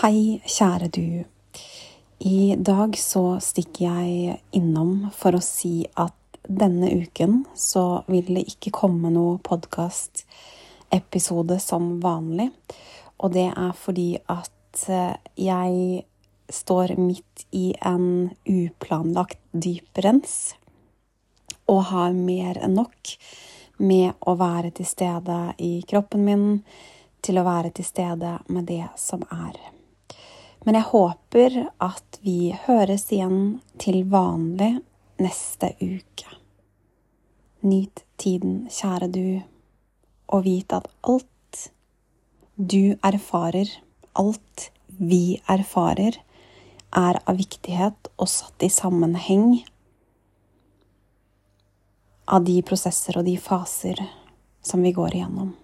Hei, kjære du. I dag så stikker jeg innom for å si at denne uken så vil det ikke komme noe podkastepisode som vanlig. Og det er fordi at eh, jeg står midt i en uplanlagt dyprens og har mer enn nok med å være til stede i kroppen min, til å være til stede med det som er. Men jeg håper at vi høres igjen til vanlig neste uke. Nyt tiden, kjære du, og vit at alt du erfarer, alt vi erfarer, er av viktighet og satt i sammenheng av de prosesser og de faser som vi går igjennom.